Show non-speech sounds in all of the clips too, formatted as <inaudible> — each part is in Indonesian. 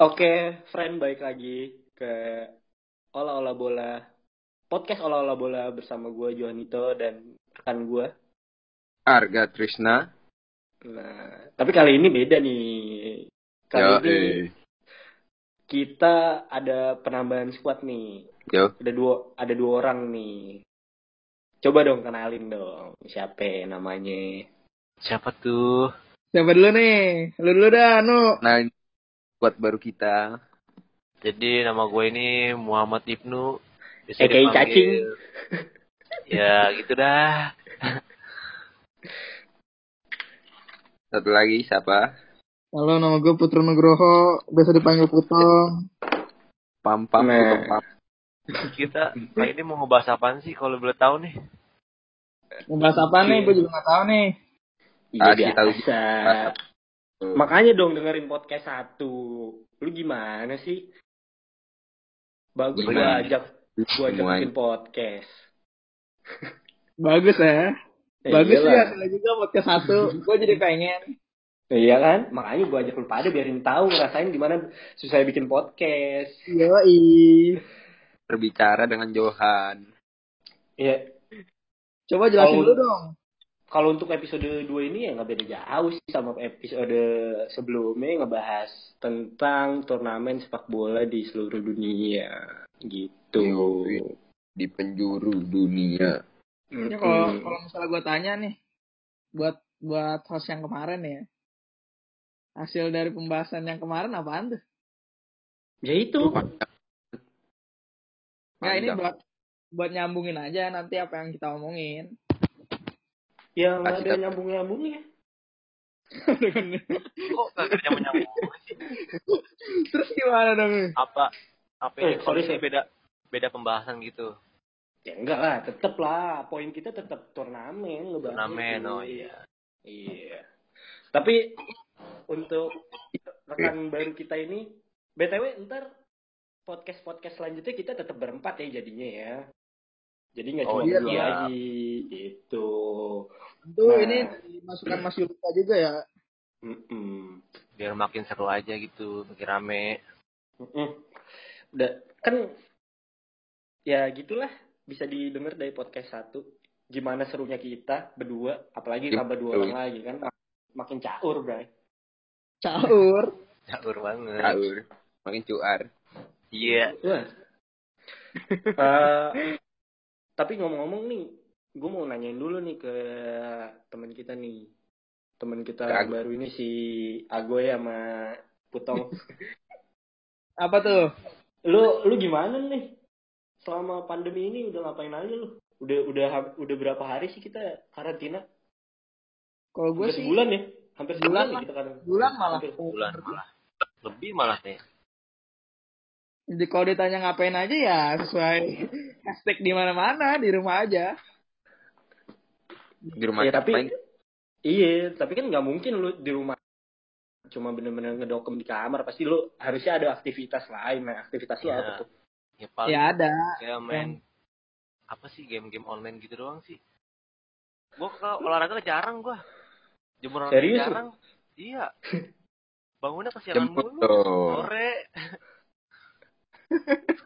Oke, friend baik lagi ke Olah Olah Bola. Podcast Olah Olah Bola bersama gue Johanito dan rekan gue. Arga Trisna. Nah, tapi kali ini beda nih. Kali Yo, ini eh. kita ada penambahan squad nih. Yo. Ada dua ada dua orang nih. Coba dong kenalin dong siapa namanya. Siapa tuh? Siapa dulu nih? Lu dulu dah, Nu. Nah, buat baru kita. Jadi nama gue ini Muhammad Ibnu. Bisa dipanggil- cacing. <laughs> ya gitu dah. Satu lagi siapa? Halo, nama gue Putra Nugroho. Biasa dipanggil. Pam Pam Nah. Putong Pam. Kita kali ini mau ngebahas apaan sih kalau boleh tahu nih? Mau bahas apa nih? Iya. Gue juga gak tahu nih. Iya Ah, kita Tuh. Makanya dong dengerin podcast satu. Lu gimana sih? Bagus gua Gimana? ajak gua ajak Semuanya. bikin podcast. <laughs> Bagus ya. Eh, Bagus sih iyalah. hasilnya juga podcast satu. gue jadi pengen. Iya kan? Makanya gua ajak lu pada biarin tahu ngerasain gimana susah bikin podcast. Yoi. Berbicara dengan Johan. Iya. Coba jelasin Kalau- dulu dong. Kalau untuk episode 2 ini ya nggak beda jauh sih sama episode sebelumnya ngebahas tentang turnamen sepak bola di seluruh dunia gitu. Di penjuru dunia. Ya, kalau kalau misalnya gue tanya nih, buat buat host yang kemarin ya, hasil dari pembahasan yang kemarin apaan tuh? ya itu. Nggak ini buat buat nyambungin aja nanti apa yang kita omongin. Ya nggak Kasih ada nyambung nyambungnya. Kok kagak nyambung nyambung sih? Terus gimana dong? Apa apa Eh, sorry, ini beda beda pembahasan gitu? Ya enggak lah, tetep lah. Poin kita tetap turnamen ngebahas Turnamen, oh iya. Iya. Tapi untuk rekan baru kita ini, btw ntar podcast podcast selanjutnya kita tetap berempat ya jadinya ya. Jadi nggak Oh, cuma iya. berdua lagi, gitu. Tentu Nah. ini masukan Mas Yulita juga ya. Mm-mm. Biar makin seru aja gitu, makin rame. Mm-mm. Udah kan ya gitulah bisa didengar dari podcast satu. Gimana serunya kita berdua, apalagi tambah dua orang lagi kan makin caur, Bray. Caur. <laughs> Caur banget. Caur. Makin cuar. Iya. Wah. <laughs> Eh, tapi ngomong-ngomong nih, gue mau nanyain dulu nih ke teman kita nih. Teman kita yang baru ini si Agoy sama Putong. <laughs> Apa tuh? lu lu gimana nih? Selama pandemi ini udah ngapain aja lu? Udah udah udah berapa hari sih kita karantina? Kalau gue sih sebulan ya? Hampir Bulan sebulan lah. nih kita karantina. bulan malah. Hampir. Bulan malah. Lebih malah nih. Jadi kalau ditanya ngapain aja ya sesuai <laughs> hashtag di mana-mana di rumah aja. Di rumah Iya, tapi iya, tapi kan nggak mungkin lu di rumah cuma bener-bener ngedokem di kamar. Pasti lu harusnya ada aktivitas lain. Nah, aktivitas lu Iya. apa tuh? Ya paling Ya ada. kayak main apa sih game-game online gitu doang sih. Gua kalau olahraga jarang gua. Jemur olahraga jarang. Iya. <laughs> Bangunnya kesiangan mulu. Sore.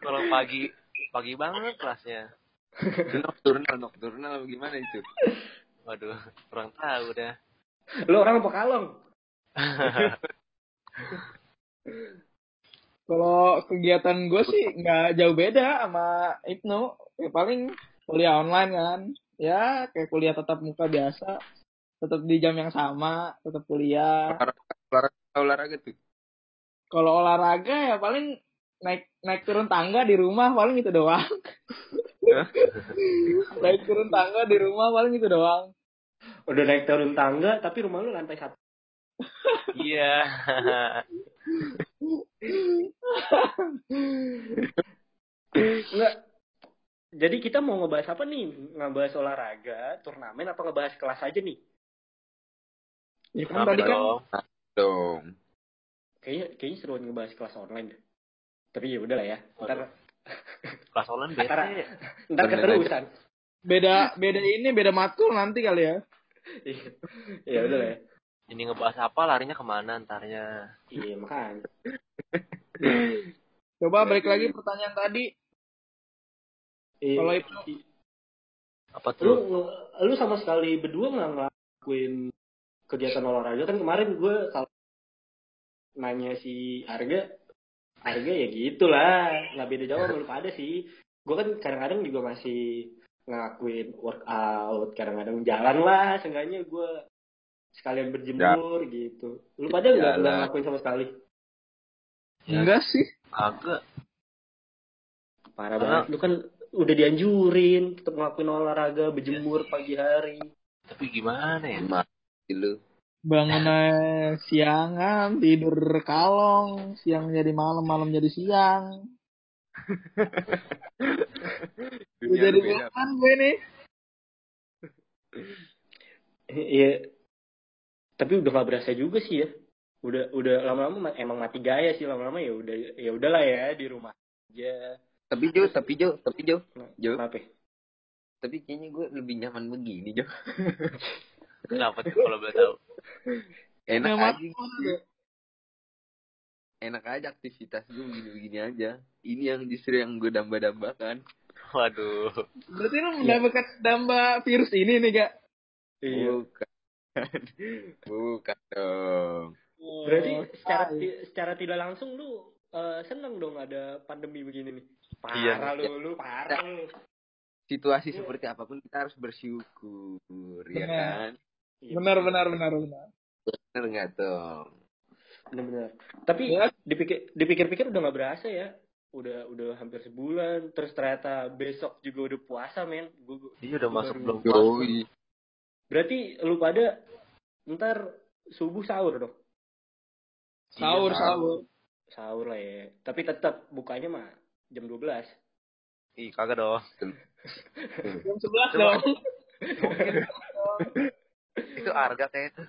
Kalau pagi pagi banget kelasnya. Nocturnal, nocturnal gimana itu? Waduh, kurang tahu dah. Lu orang apa kalong? <laughs> Kalau kegiatan gue sih nggak jauh beda sama Ibnu. Ya paling kuliah online kan. Ya kayak kuliah tetap muka biasa. Tetap di jam yang sama. Tetap kuliah. Olahraga, olahraga tuh. Kalau olahraga ya paling naik naik turun tangga di rumah paling itu doang. Hah? <laughs> naik turun tangga di rumah paling itu doang. Udah naik turun tangga, tapi rumah lu lantai satu. Iya. Enggak. Jadi kita mau ngebahas apa nih? Ngebahas olahraga, turnamen, apa ngebahas kelas aja nih? Ya kan tadi kan dong. Dong. Kayaknya kayaknya seru ngebahas kelas online deh. Tapi ya udah lah ya. Ntar Kelas online Ntar, bete. ntar Bener keterusan. beda beda ini beda matkul nanti kali ya. <laughs> Iya. ya udah lah ya. Ini ngebahas apa larinya ke mana ntarnya. Iya makanya. <laughs> Coba balik lagi pertanyaan tadi. Iya. Kalau itu Apa lu tuh? lu sama sekali berdua nggak ngelakuin kegiatan olahraga kan kemarin gue kalau nanya si harga harga ya gitulah nggak beda jauh sama lu pada sih gue kan kadang-kadang juga masih ngelakuin workout kadang-kadang jalan lah seenggaknya gue sekalian berjemur gitu lu pada nggak ngelakuin sama sekali Ya. enggak sih. Agak. parah banget lu kan udah dianjurin tetap ngelakuin olahraga berjemur pagi hari Tapi gimana ya? Mati lu. Bangunnya siangan, tidur kalong, siang jadi malam, malam jadi siang. <laughs> Udah Dunia jadi beban gue nih. Iya. Tapi udah gak berasa juga sih ya. Udah udah lama-lama ma- emang mati gaya sih lama-lama ya udah ya udahlah ya di rumah aja. Tapi Jo, tapi Jo, tapi Jo, Nah, Jo. Ya? Tapi kayaknya gue lebih nyaman begini Jo. <laughs> Kenapa tuh kalau boleh tahu? Enak Nyaman aja. banget. Enak aja aktivitas gue begini-begini aja. Ini yang justru yang gue damba-dambakan. Waduh. Berarti lu mendapatkan damba virus ini nih, Kak? Iya. Bukan. <laughs> Bukan dong. Berarti Oh, secara secara tidak langsung lu eh, seneng dong ada pandemi begini nih. Iya. Parah lu, lu parah lu. Situasi seperti apa pun kita harus bersyukur, ya Benar. kan? Iya, benar, benar, benar, benar. Bener nggak dong? Benar-benar. Tapi Ya, dipikir dipikir-pikir udah nggak berasa ya. Udah udah hampir sebulan. Terus ternyata besok juga udah puasa men. Gua, gua- Iya udah masuk belum puasa. Berarti lu pada ntar subuh sahur dong. sahur, Iya, sahur. Sahur lah ya. Tapi tetap bukanya mah jam 12. Ih kagak dong. <laughs> Jam 11 Coba. dong. <laughs> Itu harga kayak itu.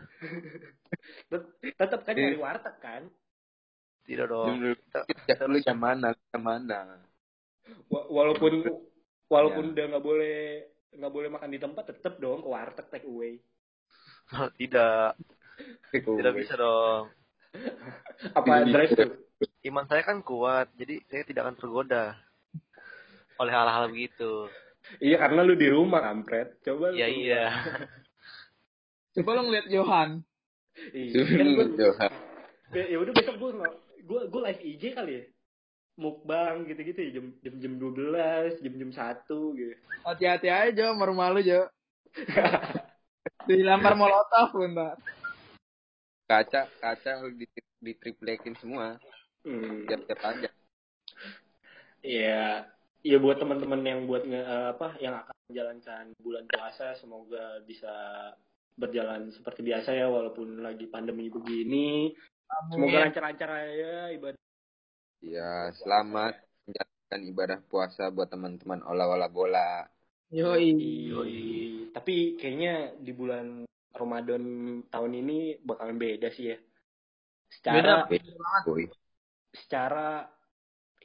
Tetap kan dari warteg kan. Tidak dong. Jam dulu. Ya, lu jam mana? Jam mana? Wa- Walaupun walaupun Ya. udah nggak boleh nggak boleh makan di tempat tetap dong ke warteg take away. Tidak. Tidak bisa dong. <laughs> Apa drive thru? Iman saya kan kuat, jadi saya tidak akan tergoda oleh hal-hal begitu. Iya karena lu di rumah kampret. Coba lu Iya iya. <laughs> Coba lu ngeliat Johan. Iya. Kan gua, Johan. Be- ya udah besok gue gue gue live IG kali ya mukbang gitu-gitu ya jam jam jam dua belas jam jam satu gitu Hati-hati aja, Jo. Sama rumah lu, Jo. <laughs> Dilempar molotov bentar. Kaca, kaca di, ditriplekin semua. hmm. Tiap-tiap aja. ya ya buat teman-teman yang buat nge, eh, apa yang akan menjalankan bulan puasa semoga bisa berjalan seperti biasa ya walaupun lagi pandemi begini semoga lancar-lancar aja ibadah Ya, selamat menjalankan ibadah puasa buat teman-teman olah-olah bola. Yoi. Yoi. Tapi kayaknya di bulan Ramadan tahun ini bakalan beda sih ya. Secara Woi. secara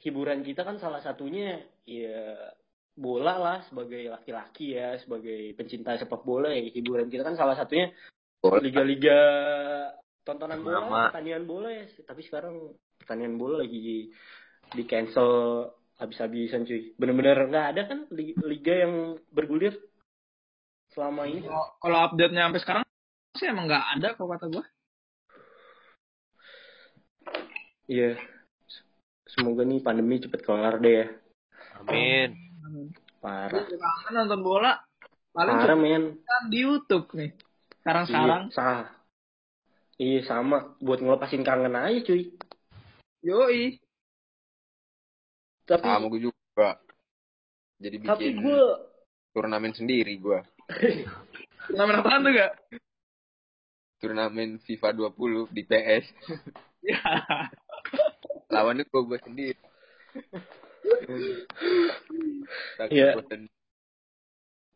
hiburan kita kan salah satunya ya bola lah sebagai laki-laki ya, sebagai pencinta sepak bola ya hiburan kita kan salah satunya Bola. liga-liga tontonan bola, Sama. pertandingan bola ya. Tapi sekarang pertandingan bola lagi di cancel habis-habisan cuy. Bener-bener nggak ada kan li- liga yang bergulir selama ini. Kalau kalau update-nya sampai sekarang sih emang nggak ada kok kata gua. Iya. Semoga nih pandemi cepet kelar deh ya. Amin. Parah. Gua kangen nonton bola. Paling Parah men. di YouTube nih. Sekarang-sekarang. Iya, sah. Iya sama. Buat ngelepasin kangen aja cuy. Yoi. Tapi Sama gue juga. Jadi tapi bikin gue turnamen sendiri gue. <laughs> Turnamen apaan tuh gak? Turnamen FIFA 20 di PS. <laughs> Ya. Lawannya gue gue sendiri. Iya. Takut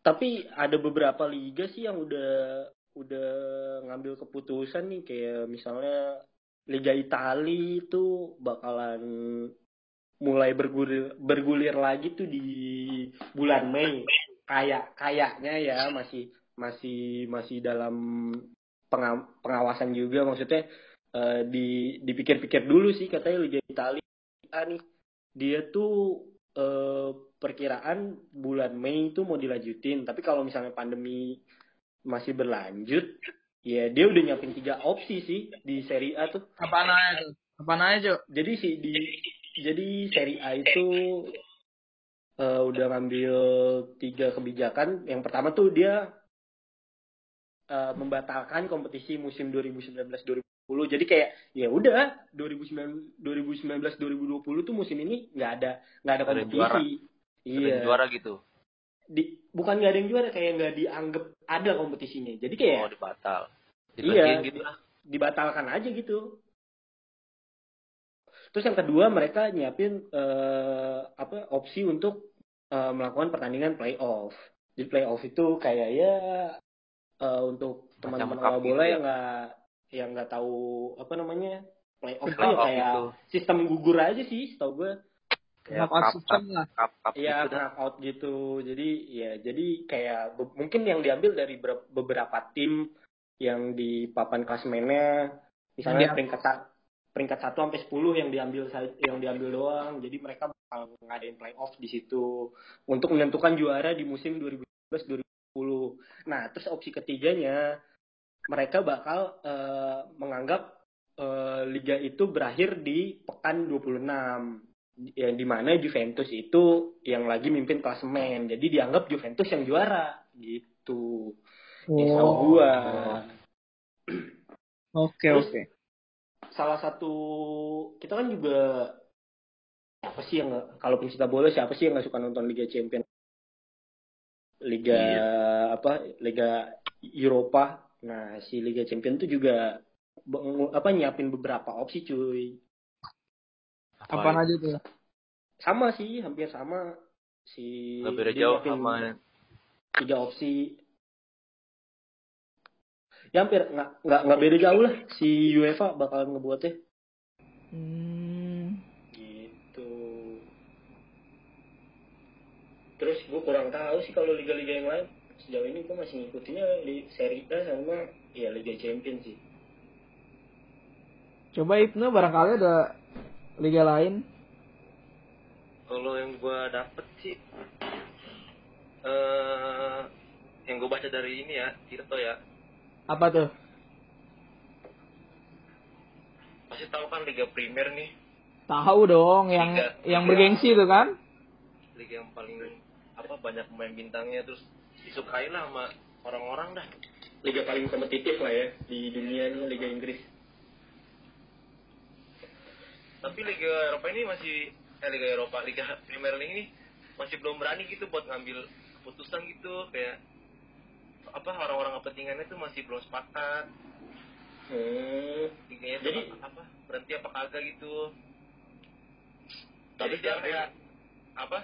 tapi ada beberapa liga sih yang udah udah ngambil keputusan nih. Kayak misalnya Liga Italia itu bakalan mulai bergulir bergulir lagi tuh di bulan Mei. Kayak kayaknya ya masih masih masih dalam penga- pengawasan juga. Maksudnya eh, di dipikir-pikir dulu sih katanya Liga Italia nih dia tuh eh, perkiraan bulan Mei itu mau dilanjutin. Tapi kalau misalnya pandemi masih berlanjut ya dia udah nyiapin tiga opsi sih di seri A tuh. Apaan aja tuh? Apaan aja, jadi sih di jadi seri A itu eh, udah ngambil tiga kebijakan. Yang pertama tuh dia eh, membatalkan kompetisi musim 2019-2020 jadi kayak ya udah 2009 2019 2020 tuh musim ini nggak ada nggak ada ada kompetisi Sering iya juara gitu. di, bukan nggak ada yang juara kayak nggak dianggap ada kompetisinya jadi kayak Oh, dibatal. Iya. Dibagiin gitu lah. dibatalkan aja gitu. Terus yang kedua mereka nyiapin eh, apa opsi untuk eh, melakukan pertandingan playoff. Di playoff itu kayak ya eh, untuk teman-teman awal cup bola gitu ya? yang nggak yang nggak tahu apa namanya playoff itu Playoff kayak itu. sistem gugur aja sih, setahu gue. Ya, system lah. Iya, gitu knockout gitu. Jadi ya jadi kayak mungkin yang diambil dari ber- beberapa tim yang di papan klasemennya misalnya Iya. peringkat peringkat 1 sampai 10 yang diambil yang diambil doang. Jadi mereka bakal ngadain playoff di situ untuk menentukan juara di musim 2019-2020. Nah, terus opsi ketiganya mereka bakal eh, menganggap eh, liga itu berakhir di pekan 26 yang di mana Juventus itu yang lagi mimpin klasemen. Jadi dianggap Juventus yang juara gitu. Ya tahu Oh. gua. Oke, oke. salah satu kita kan juga siapa sih yang kalau pencinta bola siapa sih yang nggak suka nonton Liga Champions? Liga apa? Liga Eropa nah si Liga Champions itu juga apa nyiapin beberapa opsi cuy. Apaan? Aja tuh? sama sih hampir sama. Si dia jauh sama tiga opsi. Ya hampir nggak nggak nggak beda jauh lah. Si UEFA bakalan ngebuatnya. Hmm. gitu. Terus gue kurang tahu sih kalau liga-liga yang lain sejauh ini gue masih ngikutinnya di Serie A sama ya Liga Champions sih Coba Ibnu barangkali ada liga lain. Kalau yang gua dapet sih eh yang gue baca dari ini ya, Tirto ya. Apa tuh? Pasti tahu kan Liga Primer nih, Tahu dong yang Liga. yang bergengsi itu kan? liga yang paling apa banyak pemain bintangnya terus disukai lah sama orang-orang dah. liga paling kompetitif lah ya di dunia ini Liga Inggris. Tapi Liga Eropa ini masih eh Liga Eropa, Liga Premier League ini masih belum berani gitu buat ngambil keputusan gitu. Kayak apa orang-orang kepentingannya tuh masih belum sepakat. Hmm. liganya Jadi- apa berhenti apa kagak gitu. Tapi jadi dia sekarang- kayak apa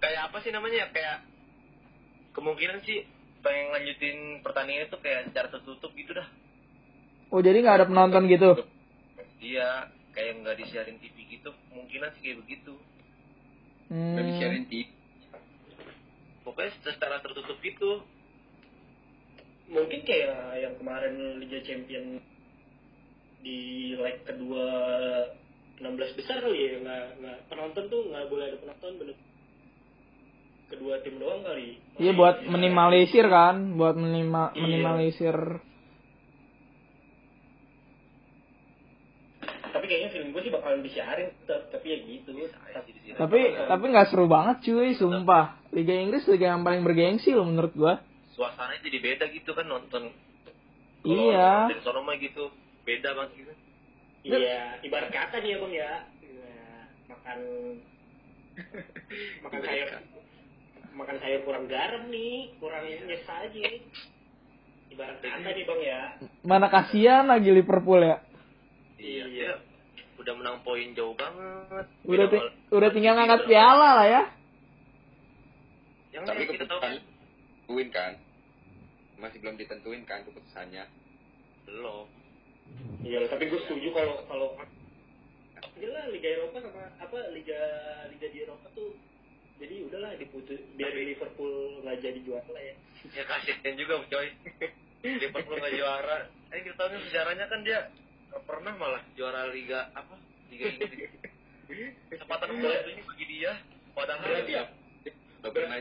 kayak apa sih namanya ya kayak kemungkinan sih pengen lanjutin pertandingan itu kayak secara tertutup gitu dah Oh jadi nggak ada penonton gitu? Iya, kayak nggak disiarin TV gitu, kemungkinan sih kayak begitu. Hmm. Nggak disiarin di Pokoknya secara tertutup gitu. mungkin kayak yang kemarin Liga Champion di leg kedua 16 besar kali ya nggak nggak penonton tuh nggak boleh ada penonton bener kedua tim doang kali Iya buat minimalisir kan, buat minima, Iya. minimalisir. tapi kayaknya film gue sih bakalan disiarin tetap tapi ya gitu. Tapi tapi nggak seru banget cuy, sumpah. Liga Inggris liga yang paling bergengsi loh menurut gua. suasananya jadi beda gitu kan nonton. Iya. Di sono mah gitu, beda banget gitu. iya ibarat kata nih ya bang ya Nah, makan makan sayur. Makan sayur kurang garam nih kurang nyes aja ibarat kata nih bang ya Mana kasihan lagi Liverpool ya. Iya. Iya. udah menang poin jauh banget. Udah ti- mal- udah tinggal ngangkat piala lah ya. Yang tapi kita tahu keputusan tentuin kan masih belum ditentuin kan keputusannya belum. iya tapi gue setuju kalau kalau Gila Liga Eropa sama apa Liga Liga di Eropa tuh jadi udahlah diputus biar Liverpool nggak jadi juara lah ya Ya kasihan juga coy. Liverpool nggak juara. Ini kita tahu sejarahnya kan dia pernah malah juara liga apa? Liga Inggris. Kesempatan bola itu bagi dia. Padahal Berarti? Gak pernah.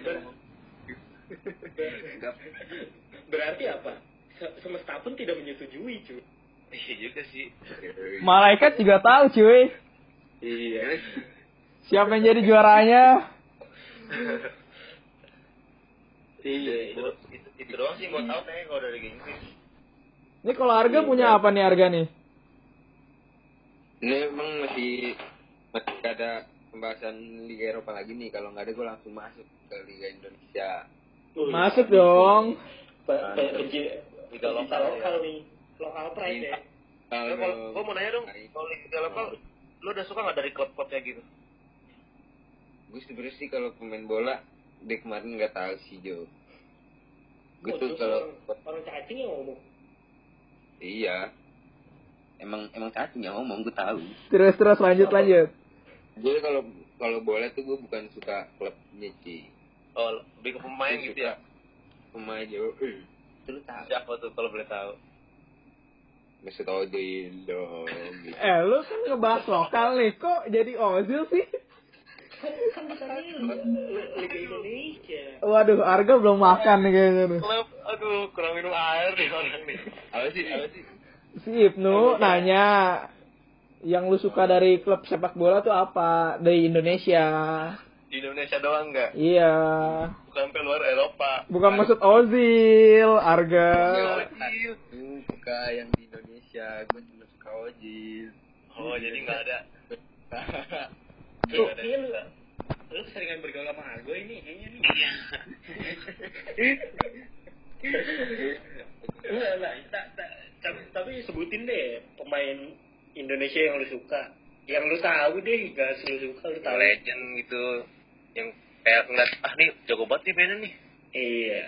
Berarti apa? Se- Semesta pun tidak menyetujui, cuy. Iya juga sih. Malaikat juga tahu cuy. Iya. Siapa yang jadi juaranya? Iya. itu, itu, itu doang sih mau tahu kayaknya kalau dari Inggris. Ini kalau harga punya apa nih harga nih? Ini emang masih masih ada pembahasan Liga Eropa lagi nih. Kalau nggak ada gue langsung masuk ke Liga Indonesia. Masuk dong. Penci- Liga lokal, lokal nih. Lokal pride ya. Kalau Nah, gua mau nanya dong, kalau Liga lokal lu udah suka nggak dari klub-klubnya gitu? Gue sebenarnya sih kalau pemain bola dari kemarin nggak tahu sih Jo. Gue Oh, tuh terus kalau orang, cacing yang ngomong. iya emang emang cacing yang ngomong gue tahu. Terus terus lanjut lanjut. Jadi kalau kalau bola tuh gue bukan suka klubnya sih. Oh, lebih ke pemain gitu ya? Pemain Jo. Eh, lu tahu. Siapa tuh kalau boleh tahu? Mesut Ozil dong. gitu. Eh lu kan ngebahas lokal nih, kok jadi Ozil sih? Kan bukan <laughs> Liga Indonesia. Waduh, harga belum makan nih kayaknya nih. Klub, aduh kurang minum air nih orang nih. Apa sih? Apa sih? Si Ibnu nanya, yang lu suka dari klub sepak bola tuh apa? Dari Indonesia. Di Indonesia doang nggak? Iya. Bukan sampai luar Eropa. Bukan maksud Ozil, harga. Ozil. Suka yang di Indonesia, gue cuma suka Ozil. Oh, jadi nggak ada. <laughs> Tuh, kayaknya lu, lu seringan bergaul sama Argo ini kayaknya nih. Iya. Enggak, enggak. Tapi sebutin deh pemain Indonesia yang lu suka. Yang lu tahu deh, gak lu suka lu tahu. Legend gitu. Yang kayak ngeliat, ah nih jago banget nih mainnya nih. Iya.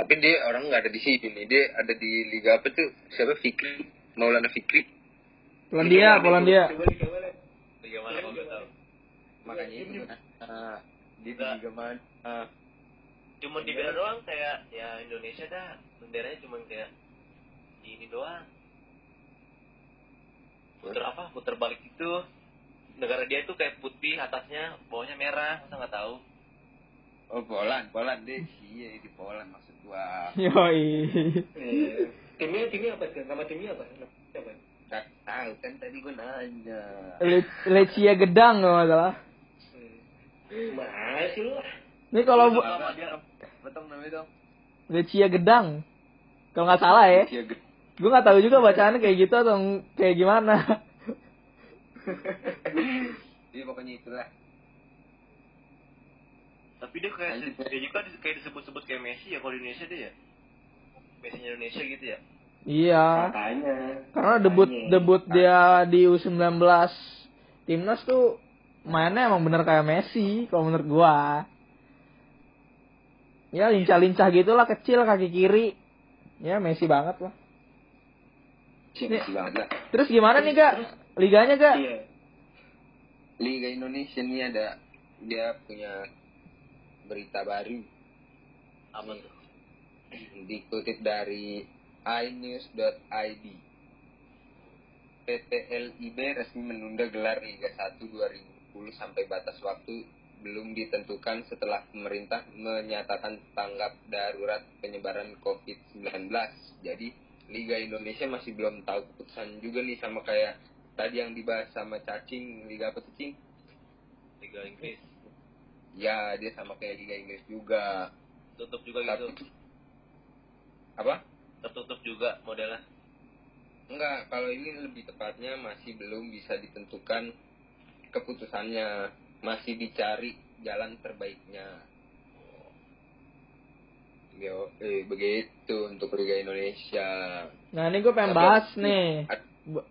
Tapi dia orang nggak ada di sini nih. Dia ada di liga apa tuh? Siapa Fikri? Maulana Fikri. Polandia, Polandia. Coba lihat, coba lihat. Liga mana kalau nggak tahu. Makanya Iya, itu. iya. Ah, dia di liga mana? Ah, Cuman di beda doang kayak ya Indonesia dah benderanya cuman kayak ini doang. Puter apa? Puter balik itu. Negara dia itu kayak putih atasnya, bawahnya merah, masa nggak tahu? Oh, Poland, Poland deh. Iya, di Poland maksud gua. Yoi. Iya. Timnya timnya apa? tuh? Nama timnya apa? Nama Siapa? Nggak tahu kan tadi gua nanya. Le- Lecia Gedang kalau nggak salah. Masih lu lah. Ini kalau bu-? Betul namanya dong. Lecia Gedang. Kalau nggak salah ya. Gue nggak tahu juga bacaannya kayak gitu atau kayak gimana. <laughs> Iya, pokoknya itulah. Tapi dia kayak dia juga di- kayak disebut-sebut kayak Messi ya kalau di Indonesia dia ya. Messi Indonesia gitu ya. Iya. Makanya. Karena debut debut dia di U19 timnas tuh mainnya emang bener kayak Messi kalau menurut gua. Ya lincah-lincah gitulah kecil kaki kiri. Ya Messi banget lah. Sih banget lah. Terus gimana nih kak? Liganya kak? Iya. Liga Indonesia nih ada dia punya berita baru Apa tuh? dikutip dari inews.id. PT LIB resmi menunda gelar Liga 1 2010 sampai batas waktu belum ditentukan setelah pemerintah menyatakan tanggap darurat penyebaran COVID-19. Jadi Liga Indonesia masih belum tahu keputusan juga nih sama kayak tadi yang dibahas sama Cacing Liga apa tuh Cing? Liga Inggris. Ya dia sama kayak Liga Inggris juga. Tutup juga Tapi gitu. apa? Tertutup juga modelnya. Enggak, kalau ini lebih tepatnya masih belum bisa ditentukan keputusannya. Masih dicari jalan terbaiknya. Yo, eh, begitu untuk Liga Indonesia. Nah ini gue pengen bahas nih Bu-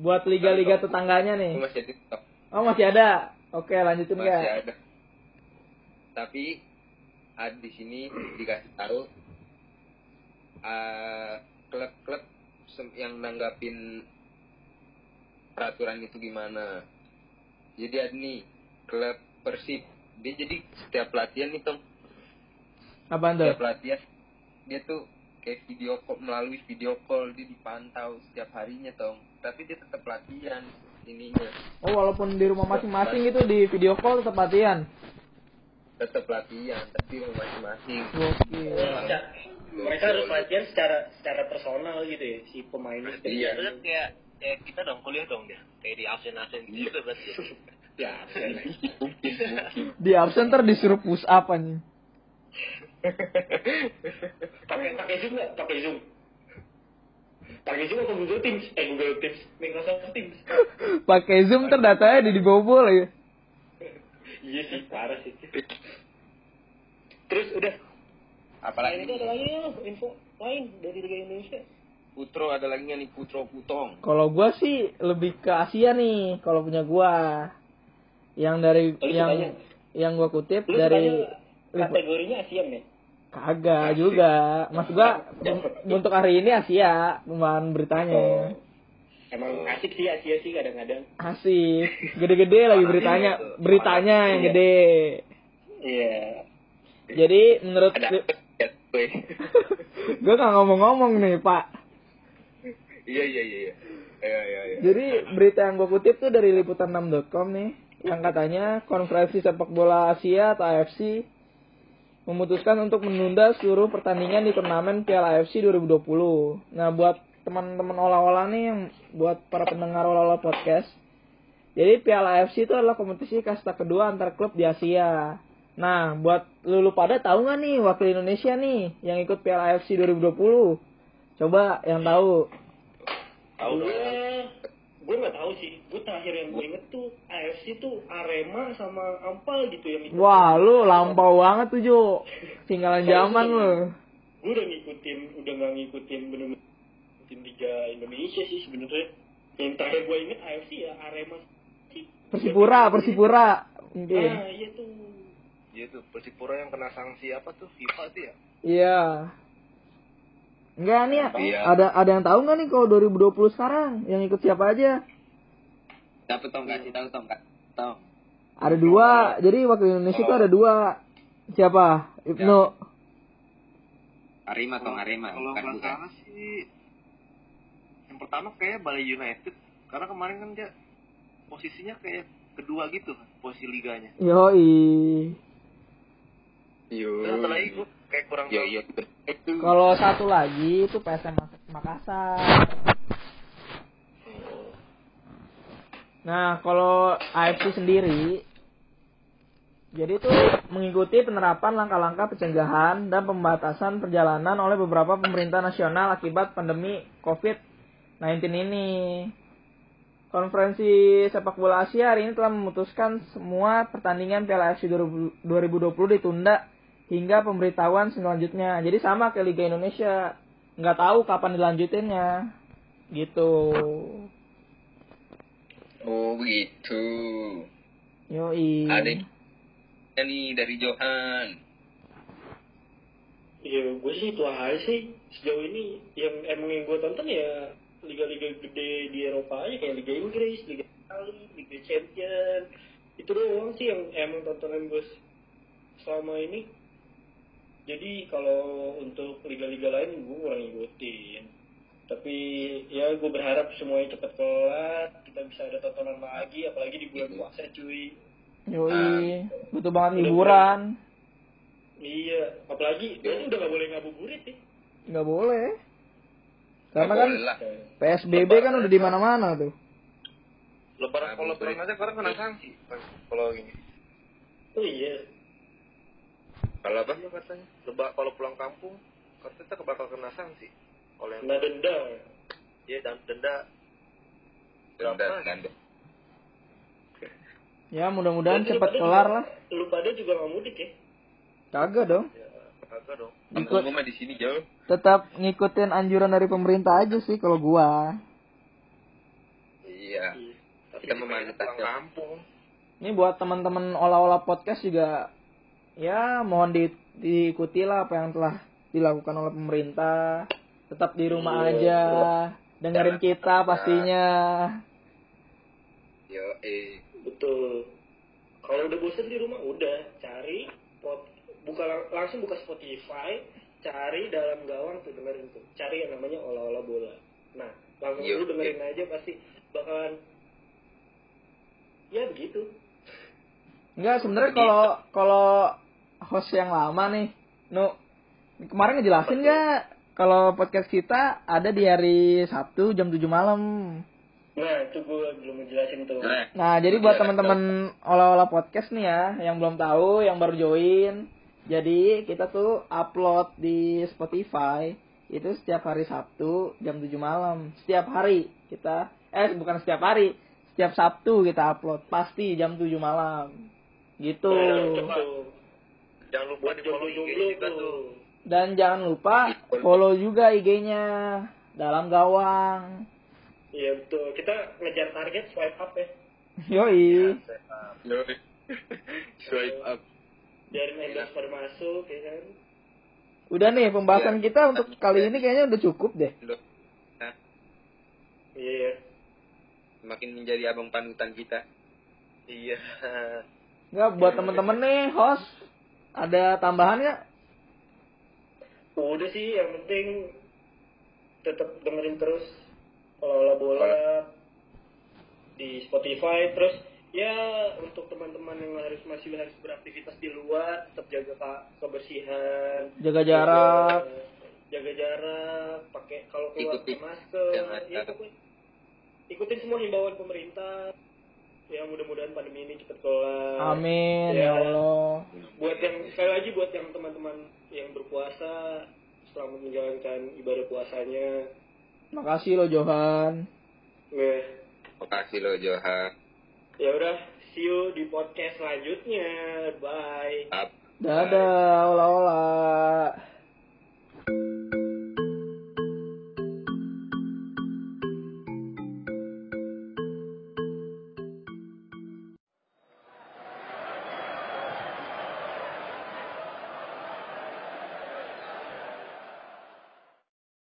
buat liga-liga tetangganya nih. masih ada. Oh masih ada. Oke lanjutin Masih kak. ada. Tapi ada di sini dikasih tahu eh, klub-klub yang nanggapin peraturan itu gimana. Jadi ada nih klub Persib. Dia jadi setiap pelatihan nih Tom, Apaan tuh? setiap pelatihan dia tuh kayak video call melalui video call dia dipantau setiap harinya tong tapi dia tetap latihan ininya Oh walaupun di rumah masing-masing gitu di video call tetap latihan. tetap latihan tapi rumah masing-masing Gokil. Mereka- mereka harus latihan secara secara personal gitu ya si pemainnya Iya. Kayak kayak kita dong kuliah dong dia. Kayak di <laughs> absen absen gitu berarti. ya mungkin mungkin. Di absen ntar disuruh push up nih. <laughs> pakai pakai zoom nggak? Pakai zoom. Pakai zoom atau Google Teams? Eh Google Teams. Microsoft Teams. <laughs> Pakai zoom ntar datanya di dibobol ya. iya sih parah sih. Terus udah. Apalagi? Selain itu ada lagi ya info lain dari Liga Indonesia Putro ada lagi nggak nih Putro Putong Kalau gua sih lebih ke Asia nih kalau punya gua. Yang dari Oh, lu yang sukanya? yang gua kutip lu dari kategorinya ASEAN ya kagak juga. Mas gua untuk hari ini Asia kemarin beritanya. emang asik sih Asia sih kadang-kadang Asik. Gede-gede lagi beritanya. Beritanya yang gede. iya Jadi menurut ya gue <laughs> gue gak ngomong-ngomong nih pak. Iya iya iya iya iya iya iya Jadi berita yang gue kutip tuh dari liputan6.com nih. Yang katanya konferensi sepak bola Asia atau AFC memutuskan untuk menunda seluruh pertandingan di turnamen Piala AFC 2020. Nah buat teman-teman olah-olah nih buat para pendengar olah-olah podcast. Jadi Piala AFC itu adalah kompetisi kasta kedua antar klub di Asia. Nah, buat lulu pada tahu nggak nih wakil Indonesia nih yang ikut Piala AFC 2020? Coba yang tahu. Tahu gue dong. gue nggak tahu sih gue terakhir yang gue inget tuh AFC tuh Arema sama Ampal gitu yang ikut. Wah, lu lampau banget tuh, Jo. Tinggalan zaman lu. gue udah ngikutin udah nggak ngikutin bener ngikutin Liga Indonesia sih sebenarnya yang terakhir gue inget AFC ya Arema sih Persipura, Persipura. Mungkin. nah iya tuh Iya tuh Persipura yang kena sanksi apa tuh FIFA tuh ya? Iya. Enggak nih, Iya. ada ada yang tahu nggak nih kalau 2020 sekarang yang ikut siapa aja? Siapa tong kasih tahu tong kak tong Ada dua. Jadi wakil Indonesia itu ada dua. Siapa? Ibnu. Arema tong Arema Kalau bukan nggak bukan salah sih yang pertama kayak Bali United karena kemarin kan dia posisinya kayak kedua gitu posisi liganya. Yoi. yo Terus lagi gue kayak kurang tahu. yo itu Kalau satu lagi itu PSM Mak- Makassar. Nah, kalau AFC sendiri jadi itu mengikuti penerapan langkah-langkah pencegahan dan pembatasan perjalanan oleh beberapa pemerintah nasional akibat pandemi COVID-19 ini. Konferensi sepak bola Asia hari ini telah memutuskan semua pertandingan Piala AFC 2020 ditunda hingga pemberitahuan selanjutnya. Jadi sama kayak Liga Indonesia, nggak tahu kapan dilanjutinnya. Gitu. oh begitu Yoi. ada nih dari Johan ya gue sih itu aja sih sejauh ini yang emang yang gue tonton ya liga-liga gede di Eropa aja kayak Liga Inggris, Liga Italia, Liga Champion itu doang sih yang emang tontonan gue selama ini jadi kalau untuk liga-liga lain gue kurang ngikutin tapi ya gue berharap semuanya cepat kelar kita bisa ada tontonan lagi apalagi di bulan puasa cuy Yoi. Butuh banget hiburan. iya apalagi berarti udah gak boleh ngabuburit sih Nggak boleh. Karena kan boleh lah. PSBB kan udah di mana-mana tuh. Lebaran kalau lebaran aja sekarang kena sanksi kan kalau ini. oh iya kalau apa Iya katanya. Leba kalau pulang kampung katanya kita bakal kena sanksi. Oleh kena denda Iya dan denda denda denda Ya mudah-mudahan cepat kelar lah. Lu pada juga nggak mudik ya? Kagak dong. ya kagak dong. Ikut di sini jauh tetap ngikutin anjuran dari pemerintah aja sih kalau gua. iya Tapi Kita pulang kampung. Ini buat teman-teman olah-olah podcast juga ya mohon di, diikuti lah apa yang telah dilakukan oleh pemerintah. Tetap di rumah Iya. aja. Dengerin kita pastinya. yo eh Betul. Kalau udah bosen di rumah, udah cari pot, buka lang- langsung buka Spotify, cari dalam gawang tuh dengerin tuh cari yang namanya olah-olah bola nah langsung Yo, lu dengerin aja pasti bakalan ya begitu Enggak, sebenarnya kalau kalau host yang lama nih, Nu, kemarin ngejelasin nggak kalau podcast kita ada di hari Sabtu jam 7 malam. nah itu gue belum ngejelasin tuh Nah, Nah, jadi buat Iya, teman-teman olah-olah podcast nih ya, yang belum tahu, yang baru join, jadi kita tuh upload di Spotify itu setiap hari Sabtu jam 7 malam. Setiap hari kita eh bukan setiap hari, setiap Sabtu kita upload pasti jam 7 malam. Gitu. Nah, Jangan lupa di follow IG kita tuh. Dan jangan lupa follow juga IG-nya dalam gawang. iya betul kita ngejar target swipe up ya Yoi. <laughs> yoi. swipe up. biarin endorse pada masuk ya kan Udah nih pembahasan kita untuk kali ini kayaknya udah cukup deh. Iya ya Semakin menjadi abang panutan kita. Iya. Enggak buat temen-temen nih host ada tambahan nggak? udah sih yang penting tetap dengerin terus olah bola di Spotify. Terus ya untuk teman-teman yang harus masih harus beraktivitas di luar tetap jaga kebersihan. Jaga jarak. jaga, jaga jarak pakai kalau keluar pakai masker ya pokoknya ikutin semua himbauan pemerintah ya mudah-mudahan pandemi ini cepat kelar Amin Ya. ya Allah. buat yang sekali lagi buat yang teman-teman yang berpuasa selamat menjalankan ibadah puasanya Makasih lo Johan. Weh, Makasih lo Joha. ya udah see you di podcast selanjutnya bye Up. Dadah, olah-olah.